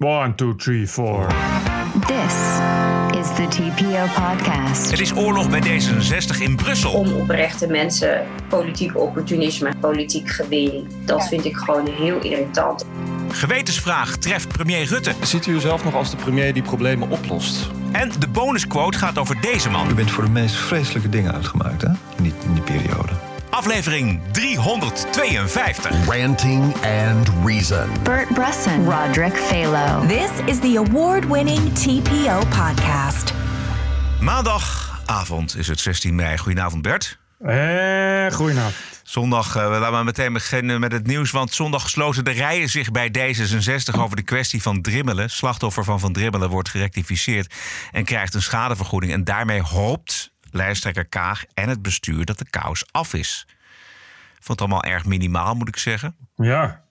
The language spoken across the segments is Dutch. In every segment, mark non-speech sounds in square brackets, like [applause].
One, two, three, four. This is the TPO podcast. Het is oorlog bij D66 in Brussel. om oprechte mensen politiek opportunisme, politiek gewin. Dat vind ik gewoon heel irritant. Gewetensvraag treft premier Rutte. Ziet u uzelf nog als de premier die problemen oplost? En de bonusquote gaat over deze U man. bent voor de meest vreselijke dingen uitgemaakt, hè? Die, in die periode. Aflevering 352. Ranting and Reason. Bert Bresson, Roderick Phalo. This is the award winning TPO podcast. Maandagavond is het 16 mei. Goedenavond Bert. Eh, goedenavond. Zondag, eh, laten we meteen beginnen met het nieuws. Want zondag sloten de rijen zich bij D66 over de kwestie van Drimmelen. Slachtoffer van Van Drimmelen wordt gerectificeerd en krijgt een schadevergoeding. En daarmee hoopt lijsttrekker Kaag en het bestuur dat de kous af is. Vond het allemaal erg minimaal, moet ik zeggen. Ja,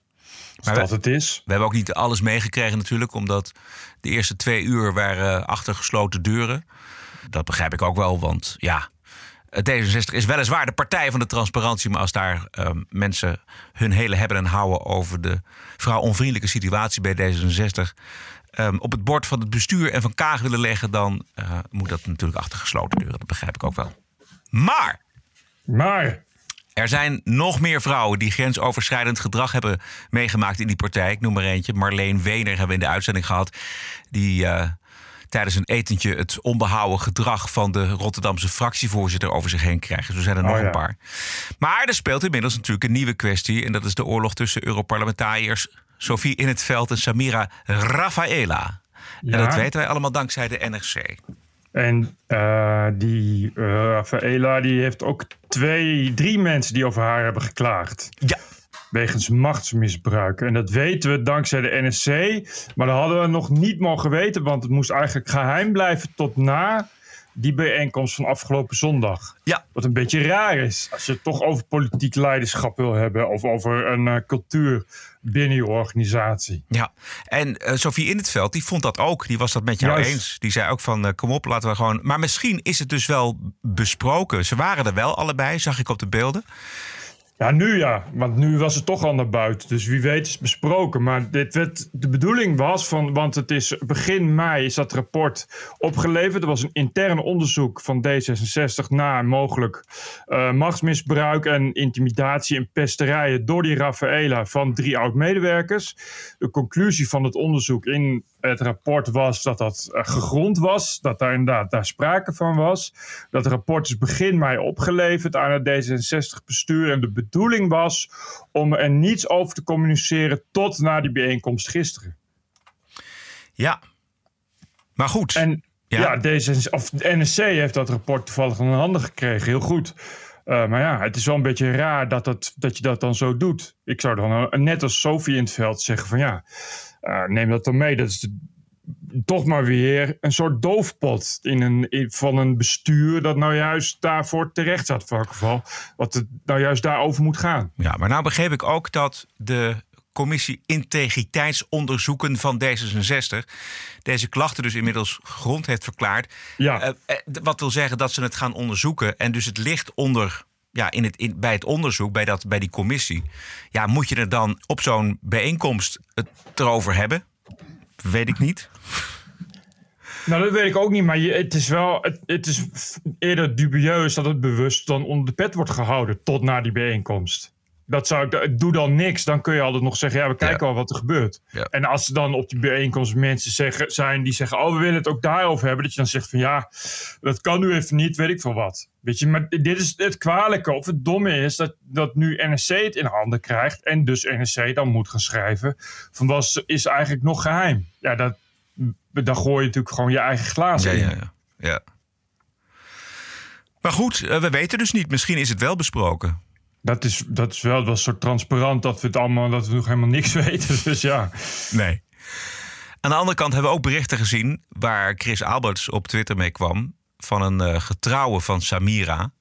Maar we- dat het is. We hebben ook niet alles meegekregen natuurlijk, omdat de eerste twee uur waren achter gesloten deuren. Dat begrijp ik ook wel, want ja, D66 is weliswaar de partij van de transparantie, maar als daar ehm, mensen hun hele hebben en houden over de vrouwonvriendelijke situatie bij D66 ehm, op het bord van het bestuur en van Kaag willen leggen, dan eh, moet dat natuurlijk achter gesloten deuren. Dat begrijp ik ook wel. Maar Maar, er zijn nog meer vrouwen die grensoverschrijdend gedrag hebben meegemaakt in die partij. Ik noem maar eentje. Marleen Wener hebben we in de uitzending gehad. Die eh, tijdens een etentje het onbehouden gedrag van de Rotterdamse fractievoorzitter over zich heen krijgt. Zo zijn er nog Oh ja. een paar. Maar er speelt inmiddels natuurlijk een nieuwe kwestie. En dat is de oorlog tussen Europarlementariërs Sophie in het veld en Samira Rafaela. En dat weten wij allemaal dankzij de NRC. En eh, die eh, Rafaela die heeft ook twee, drie mensen die over haar hebben geklaagd. Ja. Wegens machtsmisbruik. En dat weten we dankzij de NSC. Maar dat hadden we nog niet mogen weten, want het moest eigenlijk geheim blijven tot na die bijeenkomst van afgelopen zondag. Ja. Wat een beetje raar is. Als je het toch over politiek leiderschap wil hebben. Of over een eh, cultuur binnen je organisatie. Ja, en eh, Sophie in het veld, die vond dat ook. Die was dat met jou Juist. eens. Die zei ook van, eh, kom op, laten we gewoon... Maar misschien is het dus wel besproken. Ze waren er wel allebei, zag ik op de beelden. Ja, nu ja. Want nu was het toch al naar buiten. Dus wie weet is besproken. Maar dit werd, de bedoeling was van... Want het is begin mei is dat rapport opgeleverd. Er was een intern onderzoek van D66 naar mogelijk eh, machtsmisbruik en intimidatie en pesterijen door die Rafaela van drie oud-medewerkers. De conclusie van het onderzoek in het rapport was dat dat eh, gegrond was. Dat daar inderdaad daar sprake van was. Dat rapport is begin mei opgeleverd aan het D66-bestuur. En de bedoeling was om er niets over te communiceren tot na die bijeenkomst gisteren. Ja. Maar goed. En Ja. ja, D66, of de NSC heeft dat rapport toevallig in handen gekregen. Heel goed. Eh, maar ja, het is wel een beetje raar dat, het, dat je dat dan zo doet. Ik zou dan eh, net als Sophie in het veld zeggen van ja, eh, neem dat dan mee. Dat is de- toch maar weer een soort doofpot in een, in- van een bestuur dat nou juist daarvoor terecht staat. Voor elk geval. Wat het nou juist daarover moet gaan. Ja, maar nou begreep ik ook dat de commissie integriteitsonderzoeken van D66 deze klachten dus inmiddels grond heeft verklaard. Ja. Eh, eh, wat wil zeggen dat ze het gaan onderzoeken en dus het ligt onder. Ja, in het, in, bij het onderzoek, bij, dat, bij die commissie. Ja, moet je er dan op zo'n bijeenkomst het erover hebben? Weet ik niet. Nou, dat weet ik ook niet, maar je, het is wel. Het, het is eerder dubieus dat het bewust dan onder de pet wordt gehouden tot na die bijeenkomst. Dat zou ik. Doe dan niks, dan kun je altijd nog zeggen: ja, we kijken Ja. wel wat er gebeurt. Ja. En als er dan op die bijeenkomst mensen zeggen, zijn die zeggen: oh, we willen het ook daarover hebben, dat je dan zegt van ja, dat kan nu even niet, weet ik veel wat. Weet je, maar dit is het kwalijke of het domme is dat, dat nu NSC het in handen krijgt en dus NSC dan moet gaan schrijven van was is eigenlijk nog geheim. Ja, dat, dan gooi je natuurlijk gewoon je eigen glazen Ja, in. ja, ja. ja. Maar goed, eh, we weten dus niet. Misschien is het wel besproken. Dat is, dat is wel, wel soort transparant dat we het allemaal, dat we nog helemaal niks [laughs] weten. Dus ja. Nee. Aan de andere kant hebben we ook berichten gezien waar Chris Alberts op Twitter mee kwam. Van een eh, getrouwe van Samira.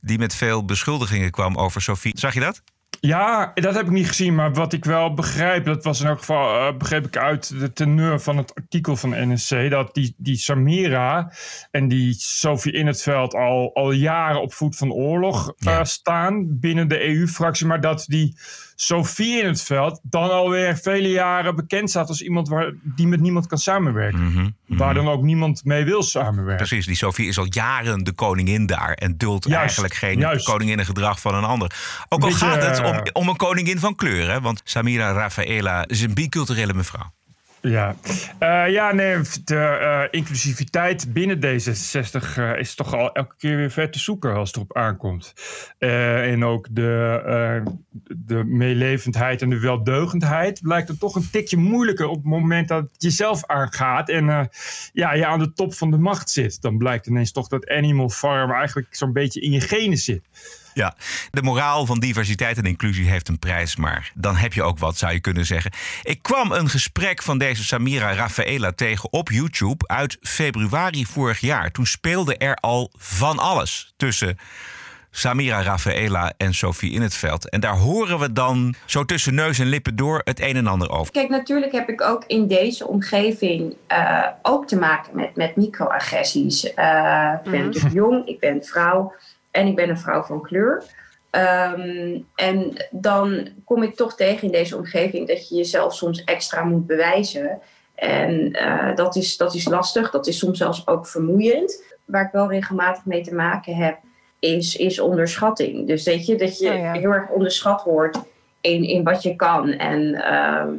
Die met veel beschuldigingen kwam over Sophie. Zag je dat? Ja, dat heb ik niet gezien. Maar wat ik wel begrijp, dat was in elk geval, eh, begreep ik uit de teneur van het artikel van NSC, dat die, die Samira en die Sophie in het veld al, al jaren op voet van oorlog eh, Ja. staan binnen de EU-fractie. Maar dat die Sophie in het veld dan alweer vele jaren bekend staat als iemand waar, die met niemand kan samenwerken. Mhm, Waar dan ook niemand mee wil samenwerken. Precies, die Sophie is al jaren de koningin daar en duldt Juist, eigenlijk geen juist. koninginnengedrag van een ander. Ook al Beetje, gaat het eh, om, om een koningin van kleur, hè? want Samira Rafaela is een biculturele mevrouw. Ja, Eh, ja nee, de eh, inclusiviteit binnen D66 eh, is toch al elke keer weer ver te zoeken als het erop aankomt. En ook de, de meelevendheid en de weldeugendheid blijkt er toch een tikje moeilijker op het moment dat het jezelf aangaat en ja, je aan de top van de macht zit. Dan blijkt ineens toch dat Animal Farm eigenlijk zo'n beetje in je genen zit. Ja, de moraal van diversiteit en inclusie heeft een prijs, maar dan heb je ook wat, zou je kunnen zeggen. Ik kwam een gesprek van deze Samira Rafaela tegen op YouTube uit februari vorig jaar. Toen speelde er al van alles tussen Samira Rafaela en Sophie in het veld. En daar horen we dan zo tussen neus en lippen door het een en ander over. Kijk, natuurlijk heb ik ook in deze omgeving eh, ook te maken met, met microagressies. Eh, ik ben natuurlijk jong, ik ben vrouw en ik ben een vrouw van kleur. Ehm, en dan kom ik toch tegen in deze omgeving dat je jezelf soms extra moet bewijzen. En eh, dat, is, dat is lastig, dat is soms zelfs ook vermoeiend. Waar ik wel regelmatig mee te maken heb, is, is onderschatting. Dus weet je, dat je Oh ja. heel erg onderschat wordt in, in wat je kan. En ehm,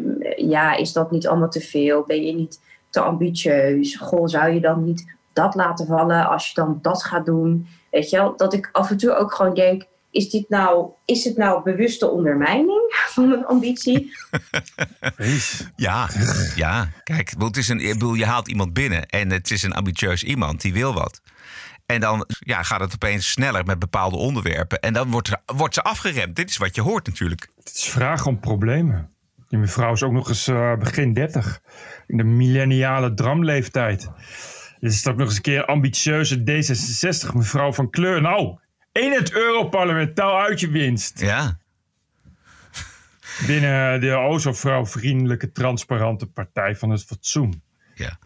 ja, is dat niet allemaal te veel? Ben je niet te ambitieus? Goh, zou je dan niet dat laten vallen als je dan dat gaat doen? Weet je wel, dat ik af en toe ook gewoon denk... Is, dit nou, is het nou bewuste ondermijning [laughs] van mijn ambitie? Ja, ja. Kijk, het is een, bedoel, je haalt iemand binnen en het is een ambitieus iemand die wil wat. En dan ja, gaat het opeens sneller met bepaalde onderwerpen. En dan wordt, er, wordt ze afgeremd. Dit is wat je hoort natuurlijk. Het is vraag om problemen. Die mevrouw is ook nog eens eh, begin 30. In de millenniale dramleeftijd. Dit is ook nog eens een keer een ambitieuze D66 mevrouw van kleur. Nou, in het Europarlement, touw uit je winst. Ja, Binnen de o zo vrouwvriendelijke, transparante Partij van het Fatsoen. ja.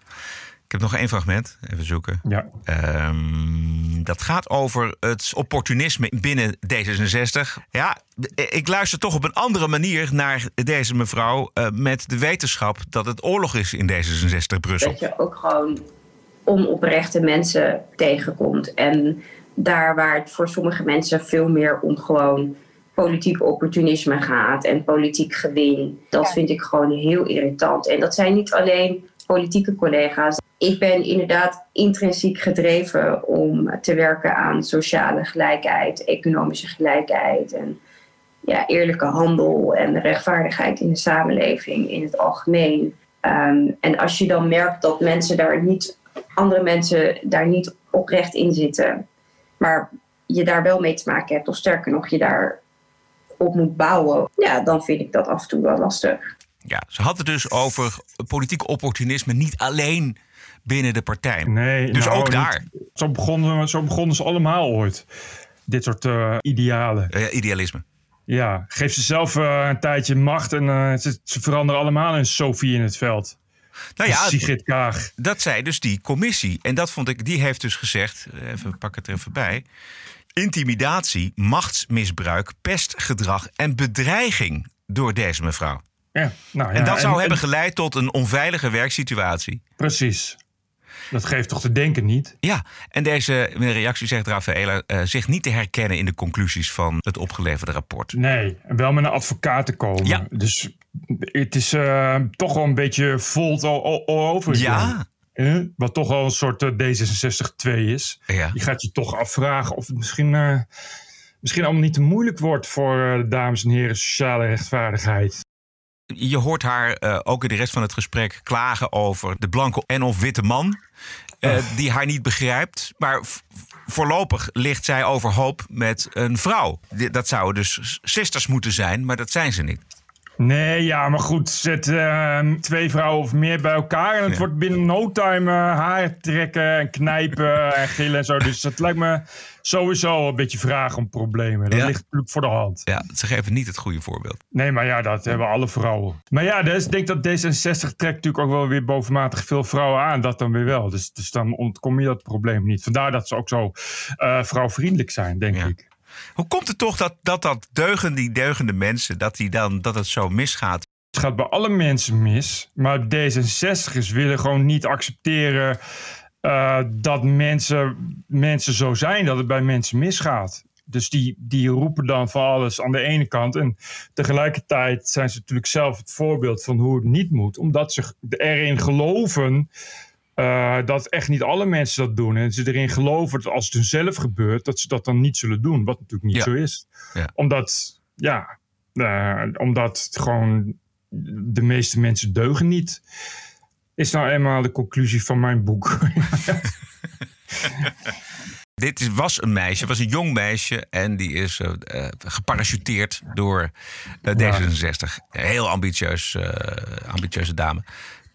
Ik heb nog één fragment. Even zoeken. Ja, Ehm, dat gaat over het opportunisme binnen D66. Ja, ik luister toch op een andere manier naar deze mevrouw. eh, met de wetenschap dat het oorlog is in D66 Brussel. dat je ook gewoon onoprechte mensen tegenkomt. En daar waar het voor sommige mensen veel meer om gewoon politiek opportunisme gaat en politiek gewin, dat vind ik gewoon heel irritant. En dat zijn niet alleen politieke collega's. Ik ben inderdaad intrinsiek gedreven om te werken aan sociale gelijkheid, economische gelijkheid en ja, eerlijke handel en rechtvaardigheid in de samenleving in het algemeen. Ehm, en als je dan merkt dat mensen daar niet, andere mensen daar niet oprecht in zitten, maar je daar wel mee te maken hebt, of sterker nog, je daar op moet bouwen, ja, dan vind ik dat af en toe wel lastig. Ja, ze had het dus over politiek opportunisme niet alleen binnen de partij. nee. Dus nou, ook niet- daar. Zo begonnen, zo begonnen ze allemaal ooit. Dit soort eh, idealen. Eh, idealisme. Ja, geef ze zelf eh, een tijdje macht en eh, ze, ze veranderen allemaal in Sophie in het veld. Nou ja, Sigrid Kaag. dat zei dus die commissie. En dat vond ik, die heeft dus gezegd, even pak het er even bij. Intimidatie, machtsmisbruik, pestgedrag en bedreiging door deze mevrouw. Ja, nou, ja, en dat zou en- hebben en- geleid tot een onveilige werksituatie. Precies. Dat geeft toch te denken niet? Ja, en deze reactie zegt Rafaela eh, zich niet te herkennen in de conclusies van het opgeleverde rapport. Nee, en wel met een advocaat te komen. Ja. Dus het is eh, toch wel een beetje volt over. Ja, Wat toch al een soort eh, D66-2 is. ja. Je gaat je toch afvragen of het misschien, eh, misschien allemaal niet te moeilijk wordt voor de dames en heren sociale rechtvaardigheid. Je hoort haar ook in de rest van het gesprek klagen over de blanke en of witte man. die haar niet begrijpt. Maar voorlopig ligt zij overhoop met een vrouw. Dat zouden dus sisters moeten zijn, maar dat zijn ze niet. Nee, ja, maar goed, zet eh, twee vrouwen of meer bij elkaar en het Ja. wordt binnen no time eh, haar trekken en knijpen [laughs] en gillen en zo. Dus dat lijkt me sowieso een beetje vragen om problemen. Dat Ja. ligt natuurlijk voor de hand. Ja, ze geven niet het goede voorbeeld. Nee, maar ja, dat hebben alle vrouwen. Maar ja, dus, ik denk dat D66 trekt natuurlijk ook wel weer bovenmatig veel vrouwen aan. Dat dan weer wel. Dus, dus dan ontkom je dat probleem niet. Vandaar dat ze ook zo eh, vrouwvriendelijk zijn, denk Ja. ik. Hoe komt het toch dat dat, dat deugen, die deugende mensen, dat, die dan, dat het zo misgaat? Het gaat bij alle mensen mis. Maar D66'ers willen gewoon niet accepteren eh, dat mensen, mensen zo zijn, dat het bij mensen misgaat. Dus die, die roepen dan van alles aan de ene kant. En tegelijkertijd zijn ze natuurlijk zelf het voorbeeld van hoe het niet moet. Omdat ze erin geloven uh, dat echt niet alle mensen dat doen. En ze erin geloven dat als het hunzelf gebeurt, dat ze dat dan niet zullen doen. Wat natuurlijk niet Ja. zo is. Ja. Omdat, ja, eh, omdat gewoon de meeste mensen deugen niet. Is nou eenmaal de conclusie van mijn boek. [laughs] Dit is, was een meisje, was een jong meisje. En die is eh, eh, geparachuteerd door eh, D66. Heel ambitieus, eh, ambitieuze dame.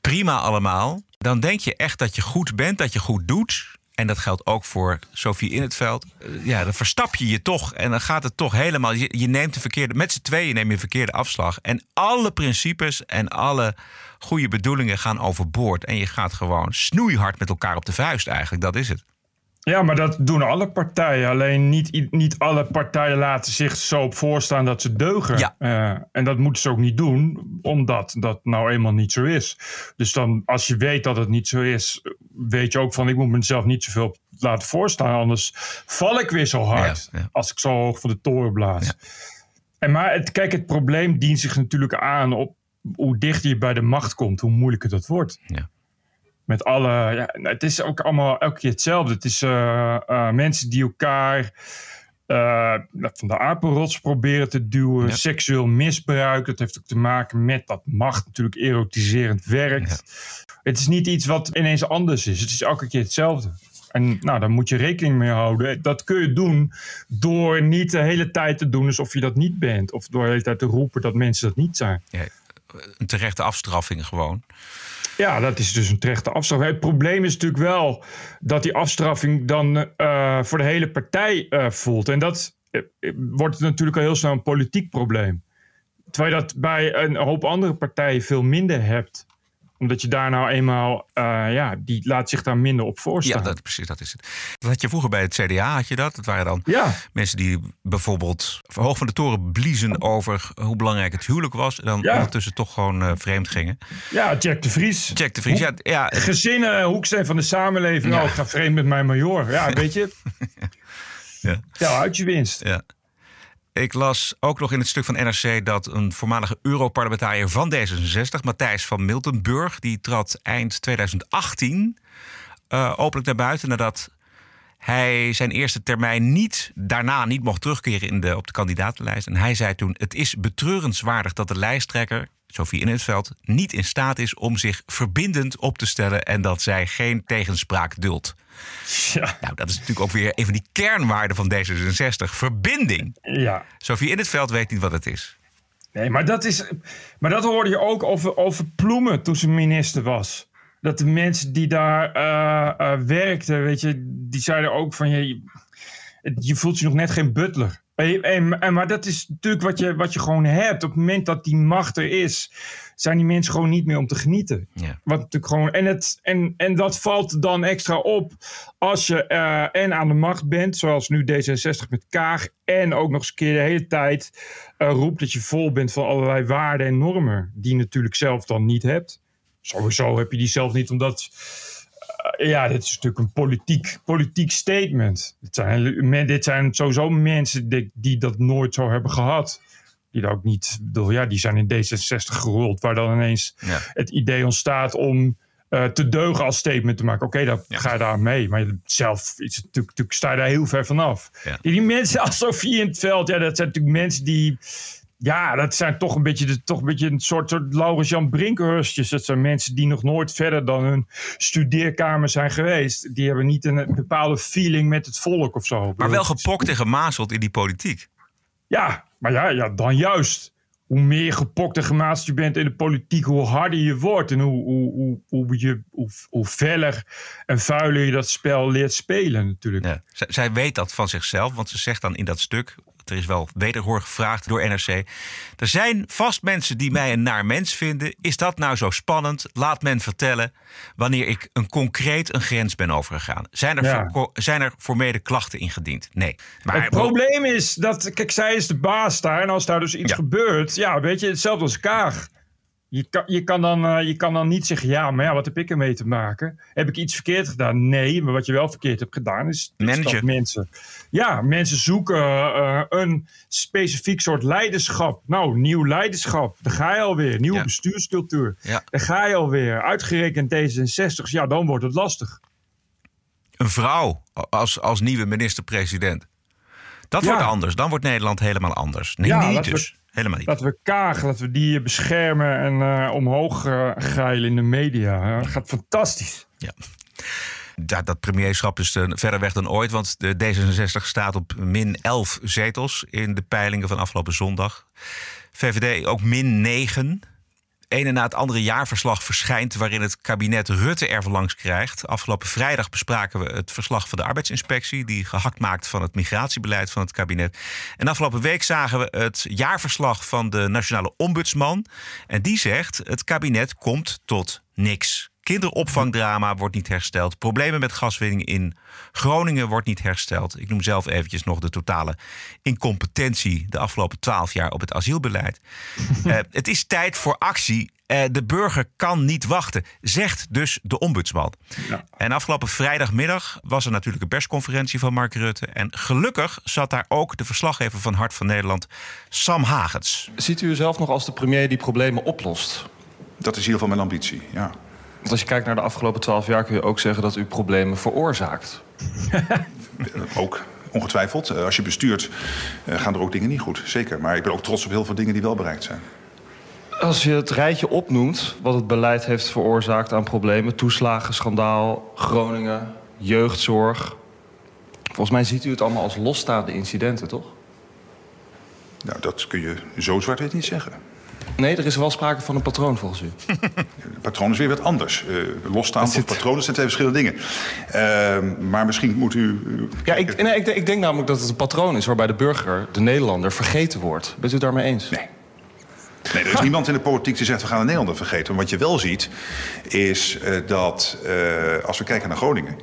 Prima allemaal. Dan denk je echt dat je goed bent, dat je goed doet. En dat geldt ook voor Sophie in het veld. Eh, ja, dan verstap je je toch. En dan gaat het toch helemaal. Je, neemt de verkeerde. Met z'n tweeën neem je een verkeerde afslag. En alle principes en alle goede bedoelingen gaan overboord. En je gaat gewoon snoeihard met elkaar op de vuist, eigenlijk. Dat is het. Ja, maar dat doen alle partijen. Alleen niet, niet alle partijen laten zich zo op voorstaan dat ze deugen. Ja. Eh, en dat moeten ze ook niet doen, omdat dat nou eenmaal niet zo is. Dus dan, als je weet dat het niet zo is, weet je ook van: ik moet mezelf niet zoveel laten voorstaan. Anders val ik weer zo hard Ja, ja. als ik zo hoog van de toren blaas. Ja. En maar het, kijk, het probleem dient zich natuurlijk aan op hoe dichter je bij de macht komt, hoe moeilijker dat wordt. Ja. Met alle, ja, het is ook allemaal elke keer hetzelfde. Het is eh, eh, mensen die elkaar eh, van de apenrots proberen te duwen. Ja. Seksueel misbruik. Dat heeft ook te maken met dat macht natuurlijk erotiserend werkt. Het is niet iets wat ineens anders is. Het is elke keer hetzelfde. En nou, daar moet je rekening mee houden. Dat kun je doen door niet de hele tijd te doen alsof je dat niet bent. Of door de hele tijd te roepen dat mensen dat niet zijn. Ja, een terechte afstraffing gewoon. Ja, dat is dus een terechte afstraffing. Het probleem is natuurlijk wel dat die afstraffing dan eh, voor de hele partij eh, voelt. En dat eh, wordt natuurlijk al heel snel een politiek probleem. Terwijl je dat bij een hoop andere partijen veel minder hebt. Omdat je daar nou eenmaal, eh, ja, die laat zich daar minder op Ja, voorstaan. dat, precies, dat is het. Dat had je vroeger bij het CDA, had je dat? Dat waren dan ja. mensen die bijvoorbeeld hoog van de toren bliezen over hoe belangrijk het huwelijk was. En dan Ja. ondertussen toch gewoon eh, vreemd gingen. ja, Jack de Vries. Jack de Vries, ja, ja, Gezinnen, hoeksteen van de samenleving. Ja. Oh, ik ga vreemd met mijn major. Ja, [laughs] weet je. Ja. Ja, uit je winst. ja. Ik las ook nog in het stuk van NRC dat een voormalige Europarlementariër van D66, Matthijs van Miltenburg, die trad eind 2018 eh, openlijk naar buiten nadat hij zijn eerste termijn niet, daarna niet mocht terugkeren in de, op de kandidatenlijst. En hij zei toen: Het is betreurenswaardig dat de lijsttrekker, Sophie in het veld, niet in staat is om zich verbindend op te stellen en dat zij geen tegenspraak duldt. Ja. Nou, dat is natuurlijk ook weer een van die kernwaarden van D66. Verbinding. ja. Sophie in het veld weet niet wat het is. Nee, maar dat, is, maar dat hoorde je ook over, over Ploemen toen ze minister was. Dat de mensen die daar eh, eh, werkten, weet je, die zeiden ook van je, je voelt je nog net geen butler. En, en, en- maar dat is natuurlijk wat je, wat je gewoon hebt. Op het moment dat die macht er is, zijn die mensen gewoon niet meer om te genieten. Ja. Wat natuurlijk gewoon, en, het, en, en dat valt dan extra op als je eh, en aan de macht bent, zoals nu D66 met Kaag, en ook nog eens een keer de hele tijd eh, roept dat je vol bent van allerlei waarden en normen, die je natuurlijk zelf dan niet hebt. Sowieso heb je die zelf niet, omdat ja, dit is natuurlijk een politiek, politiek statement. Dit zijn, dit zijn sowieso mensen die, die dat nooit zo hebben gehad. Die dat ook niet, ja, die zijn in D66 gerold, waar dan ineens Ja. het idee ontstaat om eh, te deugen als statement te maken. Oké, dan ga je daar mee. Maar zelf is het natuurlijk, natuurlijk sta je daar heel ver vanaf. Ja. Die, die mensen [laughs] als Sofie in het veld, ja, dat zijn natuurlijk mensen die. Ja, dat zijn toch een beetje, de- toch een, beetje een soort, soort Laurens-Jan Brinkhorstjes. Dat zijn mensen die nog nooit verder dan hun studeerkamer zijn geweest. Die hebben niet een bepaalde feeling met het volk of zo. Maar wel gepokt en gemazeld in die politiek. Ja, maar ja, ja, dan juist. Hoe meer gepokt en gemaast je bent in de politiek, hoe harder je wordt. En hoe, hoe, hoe, hoe, je, hoe, hoe feller en vuiler je dat spel leert spelen natuurlijk. Ja. Zij, zij weet dat van zichzelf, want ze zegt dan in dat stuk... er is wel wederhoor gevraagd door NRC. Er zijn vast mensen die mij een naar mens vinden. Is dat nou zo spannend? Laat men vertellen wanneer ik een concreet een grens ben overgegaan. Zijn er, Ja. voor, zijn er formele klachten ingediend? Nee. Maar Het probleem is dat, kijk, zij is de baas daar. En als daar dus iets Ja. gebeurt, ja, weet je, hetzelfde als Kaag. Je kan, je, kan dan, eh, je kan dan niet zeggen, ja, maar ja, wat heb ik ermee te maken? Heb ik iets verkeerd gedaan? Nee, maar wat je wel verkeerd hebt gedaan is, is Managen. dat mensen. Ja, mensen zoeken eh, een specifiek soort leiderschap. Nou, nieuw leiderschap, daar ga je alweer. Nieuwe Ja. bestuurscultuur, Ja. daar ga je alweer. Uitgerekend D66, ja, dan wordt het lastig. een vrouw als, als nieuwe minister-president. Dat Ja. wordt anders. Dan wordt Nederland helemaal anders. Nee, niet dus. Helemaal niet. Laten we Kaag, laten we die beschermen en eh, omhoog eh geilen in de media. Dat gaat fantastisch. Ja. Dat, dat premierschap is eh, verder weg dan ooit. Want de D66 staat op min 11 zetels in de peilingen van afgelopen zondag. VVD ook min 9. Ene na het andere jaarverslag verschijnt waarin het kabinet Rutte er langs krijgt. Afgelopen vrijdag bespraken we het verslag van de arbeidsinspectie... die gehakt maakt van het migratiebeleid van het kabinet. En afgelopen week zagen we het jaarverslag van de nationale ombudsman. En die zegt het kabinet komt tot niks. Kinderopvangdrama wordt niet hersteld. Problemen met gaswinning in Groningen wordt niet hersteld. Ik noem zelf eventjes nog de totale incompetentie de afgelopen twaalf jaar op het asielbeleid. [laughs] Eh, het is tijd voor actie. Eh, de burger kan niet wachten, zegt dus de ombudsman. En afgelopen vrijdagmiddag was er natuurlijk een persconferentie van Mark Rutte. En gelukkig zat daar ook de verslaggever van Hart van Nederland, Sam Hagens. Ziet u uzelf nog als de premier die problemen oplost? Dat is in ieder geval mijn ambitie, ja. Want als je kijkt naar de afgelopen twaalf jaar kun je ook zeggen dat u problemen veroorzaakt. [laughs] Ook, ongetwijfeld. Eh, Als je bestuurt eh, gaan er ook dingen niet goed, zeker. Maar ik ben ook trots op heel veel dingen die wel bereikt zijn. Als je het rijtje opnoemt wat het beleid heeft veroorzaakt aan problemen... toeslagen, schandaal, Groningen, jeugdzorg... volgens mij ziet u het allemaal als losstaande incidenten, toch? Nou, dat kun je zo zwart-wit niet zeggen. Nee, er is wel sprake van een patroon volgens u. [laughs] Het patroon is weer wat anders. Eh losstaan Het zit- patronen zijn twee verschillende dingen. Eh, maar misschien moet u... Ja, ik, nee, ik, denk- ik denk namelijk dat het een patroon is waarbij de burger, de Nederlander, vergeten wordt. Bent u het daarmee eens? Nee. Nee, er is niemand in de politiek die zegt we gaan de Nederlander vergeten. Maar wat je wel ziet is eh, dat eh, als we kijken naar Groningen...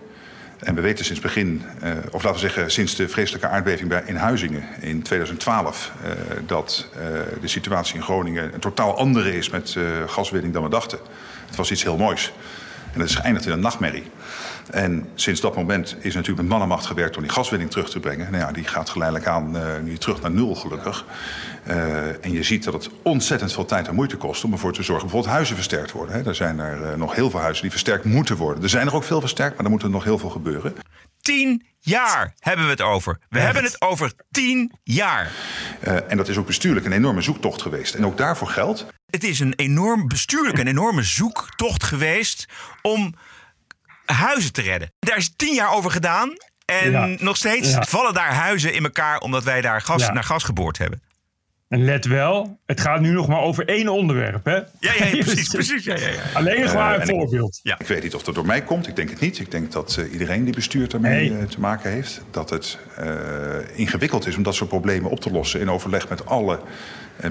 en we weten sinds begin, eh, of laten we zeggen sinds de vreselijke aardbeving in Huizingen in 2012... eh, dat eh, de situatie in Groningen een totaal andere is met eh, gaswinning dan we dachten. Het was iets heel moois. En dat is geëindigd in een nachtmerrie. En sinds dat moment is natuurlijk met mannenmacht gewerkt om die gaswinning terug te brengen. Nou ja, die gaat geleidelijk aan eh, nu terug naar nul, gelukkig. Eh, en je ziet dat het ontzettend veel tijd en moeite kost om ervoor te zorgen. Bijvoorbeeld huizen versterkt worden. Hè. Er zijn er eh, nog heel veel huizen die versterkt moeten worden. Er zijn er ook veel versterkt, maar er moet er nog heel veel gebeuren. Tien jaar hebben we het over. We hebben het over tien jaar. Eh, en dat is ook bestuurlijk een enorme zoektocht geweest. En ook daarvoor geldt. Het is een enorm bestuurlijk, een enorme zoektocht geweest om huizen te redden. Daar is tien jaar over gedaan. En Ja. nog steeds Ja. vallen daar huizen in elkaar omdat wij daar gas, Ja. naar gas geboord hebben. En let wel, het gaat nu nog maar over één onderwerp, hè? Ja, ja, ja, [laughs] precies, precies. Ja, ja, ja. Alleen maar Eh, een en ik- voorbeeld. Ja. Ik weet niet of dat door mij komt. Ik denk het niet. Ik denk dat eh, iedereen die bestuurt daarmee Nee. eh, te maken heeft. Dat het eh, ingewikkeld is om dat soort problemen op te lossen in overleg met alle eh,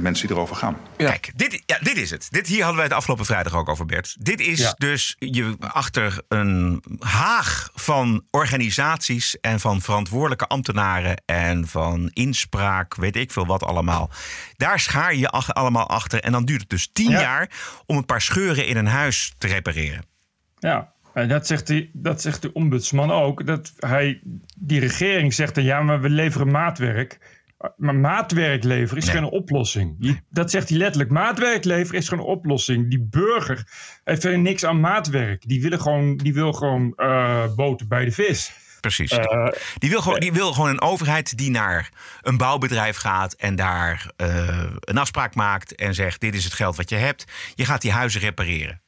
mensen die erover gaan. Kijk, dit, ja, dit is het. Dit, hier hadden wij het afgelopen vrijdag ook over, Bert. Dit is Ja. dus je achter een haag van organisaties en van verantwoordelijke ambtenaren en van inspraak, weet ik veel wat allemaal. Daar schaar je ach- allemaal achter en dan duurt het dus tien Ja. jaar om een paar scheuren in een huis te repareren. Ja, en dat zegt, die, dat zegt de ombudsman ook. Dat hij, die regering zegt dan, ja, maar we leveren maatwerk. Maar maatwerk leveren is Nee. geen oplossing. Je- dat zegt hij letterlijk. Maatwerk leveren is geen oplossing. Die burger heeft verder niks aan maatwerk. Die, willen gewoon, die wil gewoon eh, boter bij de vis. Precies. Eh, die, wil gewoon, die wil gewoon een overheid die naar een bouwbedrijf gaat en daar eh, een afspraak maakt en zegt: Dit is het geld wat je hebt. Je gaat die huizen repareren.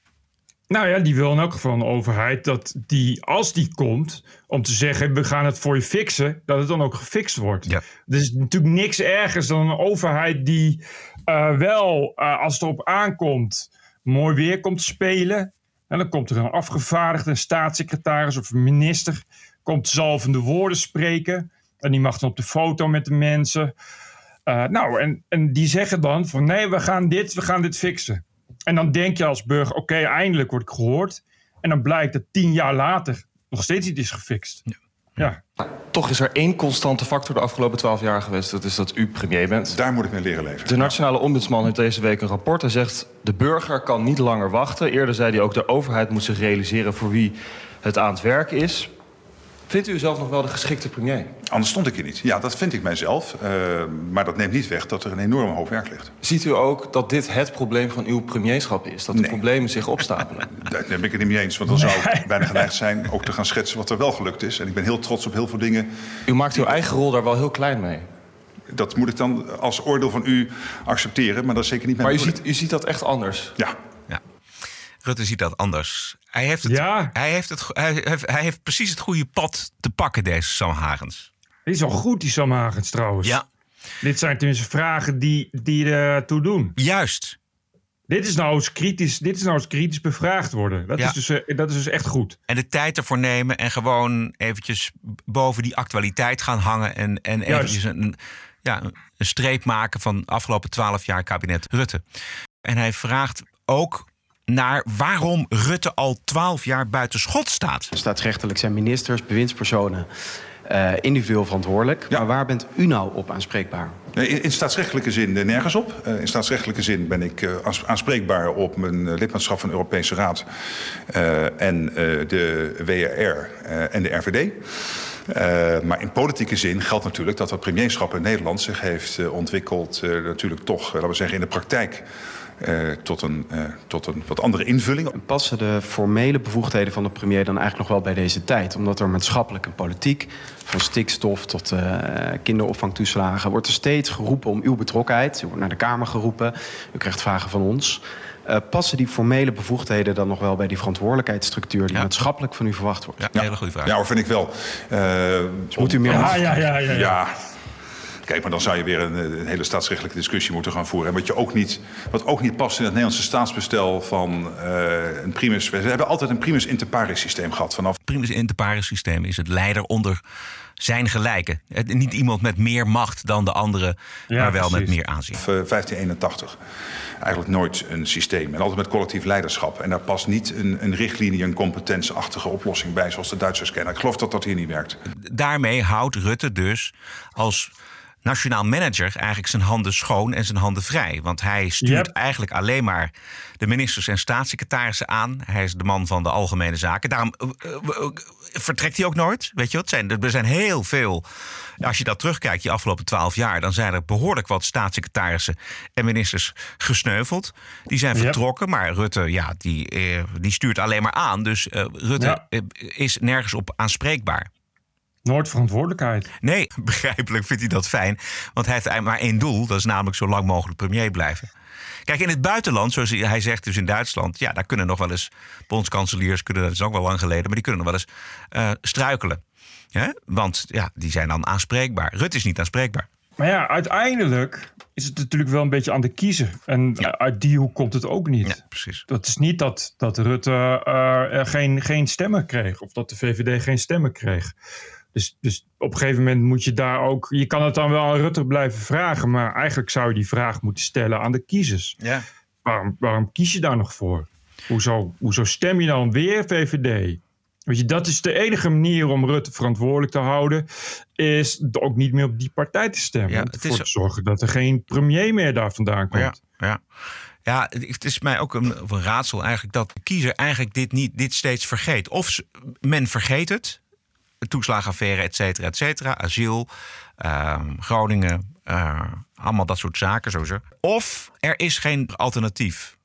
Nou ja, die wil in elk geval een overheid dat die, als die komt, om te zeggen: we gaan het voor je fixen, dat het dan ook gefixt wordt. Ja. Er is natuurlijk niks ergers dan een overheid die eh, wel, eh, als het erop aankomt, mooi weer komt spelen. En dan komt er een afgevaardigde, een staatssecretaris of een minister, komt zalvende woorden spreken. En die mag dan op de foto met de mensen. Uh, nou, en, en die zeggen dan van nee, we gaan dit, we gaan dit fixen. En dan denk je als burger, oké, okay, eindelijk word ik gehoord. En dan blijkt dat tien jaar later nog steeds niet is gefixt. Ja. ja. Toch is er één constante factor de afgelopen twaalf jaar geweest. Dat is dat u premier bent. Daar moet ik mee leren leven. De Nationale Ombudsman heeft deze week een rapport. Hij zegt, de burger kan niet langer wachten. Eerder zei hij ook, de overheid moet zich realiseren voor wie het aan het werk is. Vindt u zelf nog wel de geschikte premier? Anders stond ik hier niet. Ja, dat vind ik mijzelf. Uh, maar dat neemt niet weg dat er een enorme hoop werk ligt. Ziet u ook dat dit het probleem van uw premierschap is? Dat de nee. problemen zich opstapelen? [laughs] Daar ben ik het niet mee eens. Want dan zou ik bijna geneigd zijn ook te gaan schetsen wat er wel gelukt is. En ik ben heel trots op heel veel dingen. U maakt uw eigen rol daar wel heel klein mee. Dat moet ik dan als oordeel van u accepteren. Maar dat is zeker niet mijn Maar u ziet, u ziet dat echt anders? Ja. ja. Rutte ziet dat anders. Hij heeft, het, ja. hij, heeft het, hij, heeft, hij heeft precies het goede pad te pakken, deze Sam Hagens. Die is al goed, die Sam Hagens trouwens. Ja. Dit zijn tenminste vragen die, die ertoe doen. Juist. Dit is nou eens kritisch, dit is nou eens kritisch bevraagd worden. Dat, Ja. is dus, eh, dat is dus echt goed. En de tijd ervoor nemen en gewoon eventjes boven die actualiteit gaan hangen. En, en Juist. eventjes een, ja, een streep maken van de afgelopen twaalf jaar kabinet Rutte. En hij vraagt ook naar waarom Rutte al twaalf jaar buiten schot staat. Staatsrechtelijk zijn ministers, bewindspersonen eh, individueel verantwoordelijk. Maar waar bent u nou op aanspreekbaar? Nee, In, in staatsrechtelijke zin eh, nergens op. Eh, in staatsrechtelijke zin ben ik eh, aans- aanspreekbaar op mijn lidmaatschap van de Europese Raad eh, en eh, de WRR eh, en de RVD. Eh, maar in politieke zin geldt natuurlijk dat het premierschap in Nederland zich heeft ontwikkeld, eh, natuurlijk toch, laten we zeggen, in de praktijk. Eh, tot, een, eh, tot een wat andere invulling. Passen de formele bevoegdheden van de premier dan eigenlijk nog wel bij deze tijd? Omdat er maatschappelijk en politiek, van stikstof tot eh, kinderopvangtoeslagen, wordt er steeds geroepen om uw betrokkenheid. U wordt naar de Kamer geroepen, u krijgt vragen van ons. Eh, passen die formele bevoegdheden dan nog wel bij die verantwoordelijkheidsstructuur die maatschappelijk van u verwacht wordt? Ja, hele goede vraag. Ja, hoor, vind ik wel. Eh, moet u meer Ja, ja, ja, ja, ja. Kijk, maar dan zou je weer een, een hele staatsrechtelijke discussie moeten gaan voeren. En wat, je ook niet, wat ook niet past in het Nederlandse staatsbestel van eh, een primus. We hebben altijd een primus inter pares systeem gehad. Vanaf Het primus inter pares systeem is het leider onder zijn gelijken. Niet iemand met meer macht dan de andere, Ja, maar wel met meer aanzien. eh, 1581 eigenlijk nooit een systeem. En altijd met collectief leiderschap. En daar past niet een, een richtlinie, een competentieachtige oplossing bij, zoals de Duitsers kennen. Ik geloof dat dat hier niet werkt. Daarmee houdt Rutte dus als nationaal manager eigenlijk zijn handen schoon en zijn handen vrij. Want hij stuurt Yep. eigenlijk alleen maar de ministers en staatssecretarissen aan. Hij is de man van de algemene zaken. Daarom eh, eh, eh, vertrekt hij ook nooit. Weet je wat? Zijn, er zijn heel veel. Als je dat terugkijkt, die afgelopen twaalf jaar, dan zijn er behoorlijk wat staatssecretarissen en ministers gesneuveld. Die zijn Yep. vertrokken, maar Rutte, ja, die, die stuurt alleen maar aan. Dus Rutte Ja. is nergens op aanspreekbaar. Nooit verantwoordelijkheid. Nee, [laughs] begrijpelijk vindt hij dat fijn. Want hij heeft maar één doel. Dat is namelijk zo lang mogelijk premier blijven. Kijk, in het buitenland, zoals hij zegt, dus in Duitsland... ja, daar kunnen nog wel eens bondskanseliers... Kunnen, dat is ook wel lang geleden, maar die kunnen nog wel eens eh, struikelen. Hè? Want ja, die zijn dan aanspreekbaar. Rutte is niet aanspreekbaar. Maar ja, uiteindelijk is het natuurlijk wel een beetje aan de kiezer. En Ja. uit die hoek komt het ook niet. Ja, precies. Dat is niet dat, dat Rutte eh, geen, geen stemmen kreeg. Of dat de VVD geen stemmen kreeg. Dus, dus op een gegeven moment moet je daar ook... Je kan het dan wel aan Rutte blijven vragen. Maar eigenlijk zou je die vraag moeten stellen aan de kiezers. Ja. Waarom, waarom kies je daar nog voor? Hoezo, hoezo stem je dan weer VVD? Weet je, dat is de enige manier om Rutte verantwoordelijk te houden. Is ook niet meer op die partij te stemmen. Ja, om ervoor is- te zorgen dat er geen premier meer daar vandaan komt. Ja, ja. ja, het is mij ook een, raadsel eigenlijk dat de kiezer eigenlijk dit, niet, dit steeds vergeet. Of men vergeet het, toeslagenaffaire, et cetera, et cetera, asiel, ehm, Groningen, eh, allemaal dat soort zaken sowieso. Of er is geen alternatief.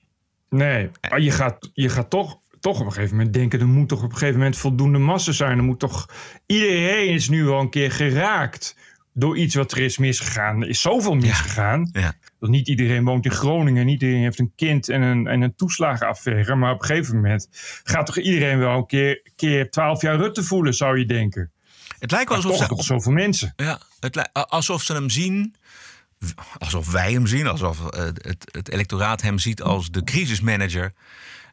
Nee, maar je gaat, je gaat toch, toch op een gegeven moment denken... er moet toch op een gegeven moment voldoende massa zijn. Er moet toch... Iedereen is nu wel een keer geraakt door iets wat er is misgegaan. Er is zoveel misgegaan. Ja. Dat niet iedereen woont in Groningen. Niet iedereen heeft een kind en een, en een toeslagenaffaire. Maar op een gegeven moment gaat toch iedereen wel een keer, keer 12 jaar Rutte voelen, zou je denken. Het lijkt wel alsof toch ze, zoveel mensen. ja, het, alsof ze hem zien, alsof wij hem zien, alsof eh, het, het electoraat hem ziet als de crisismanager.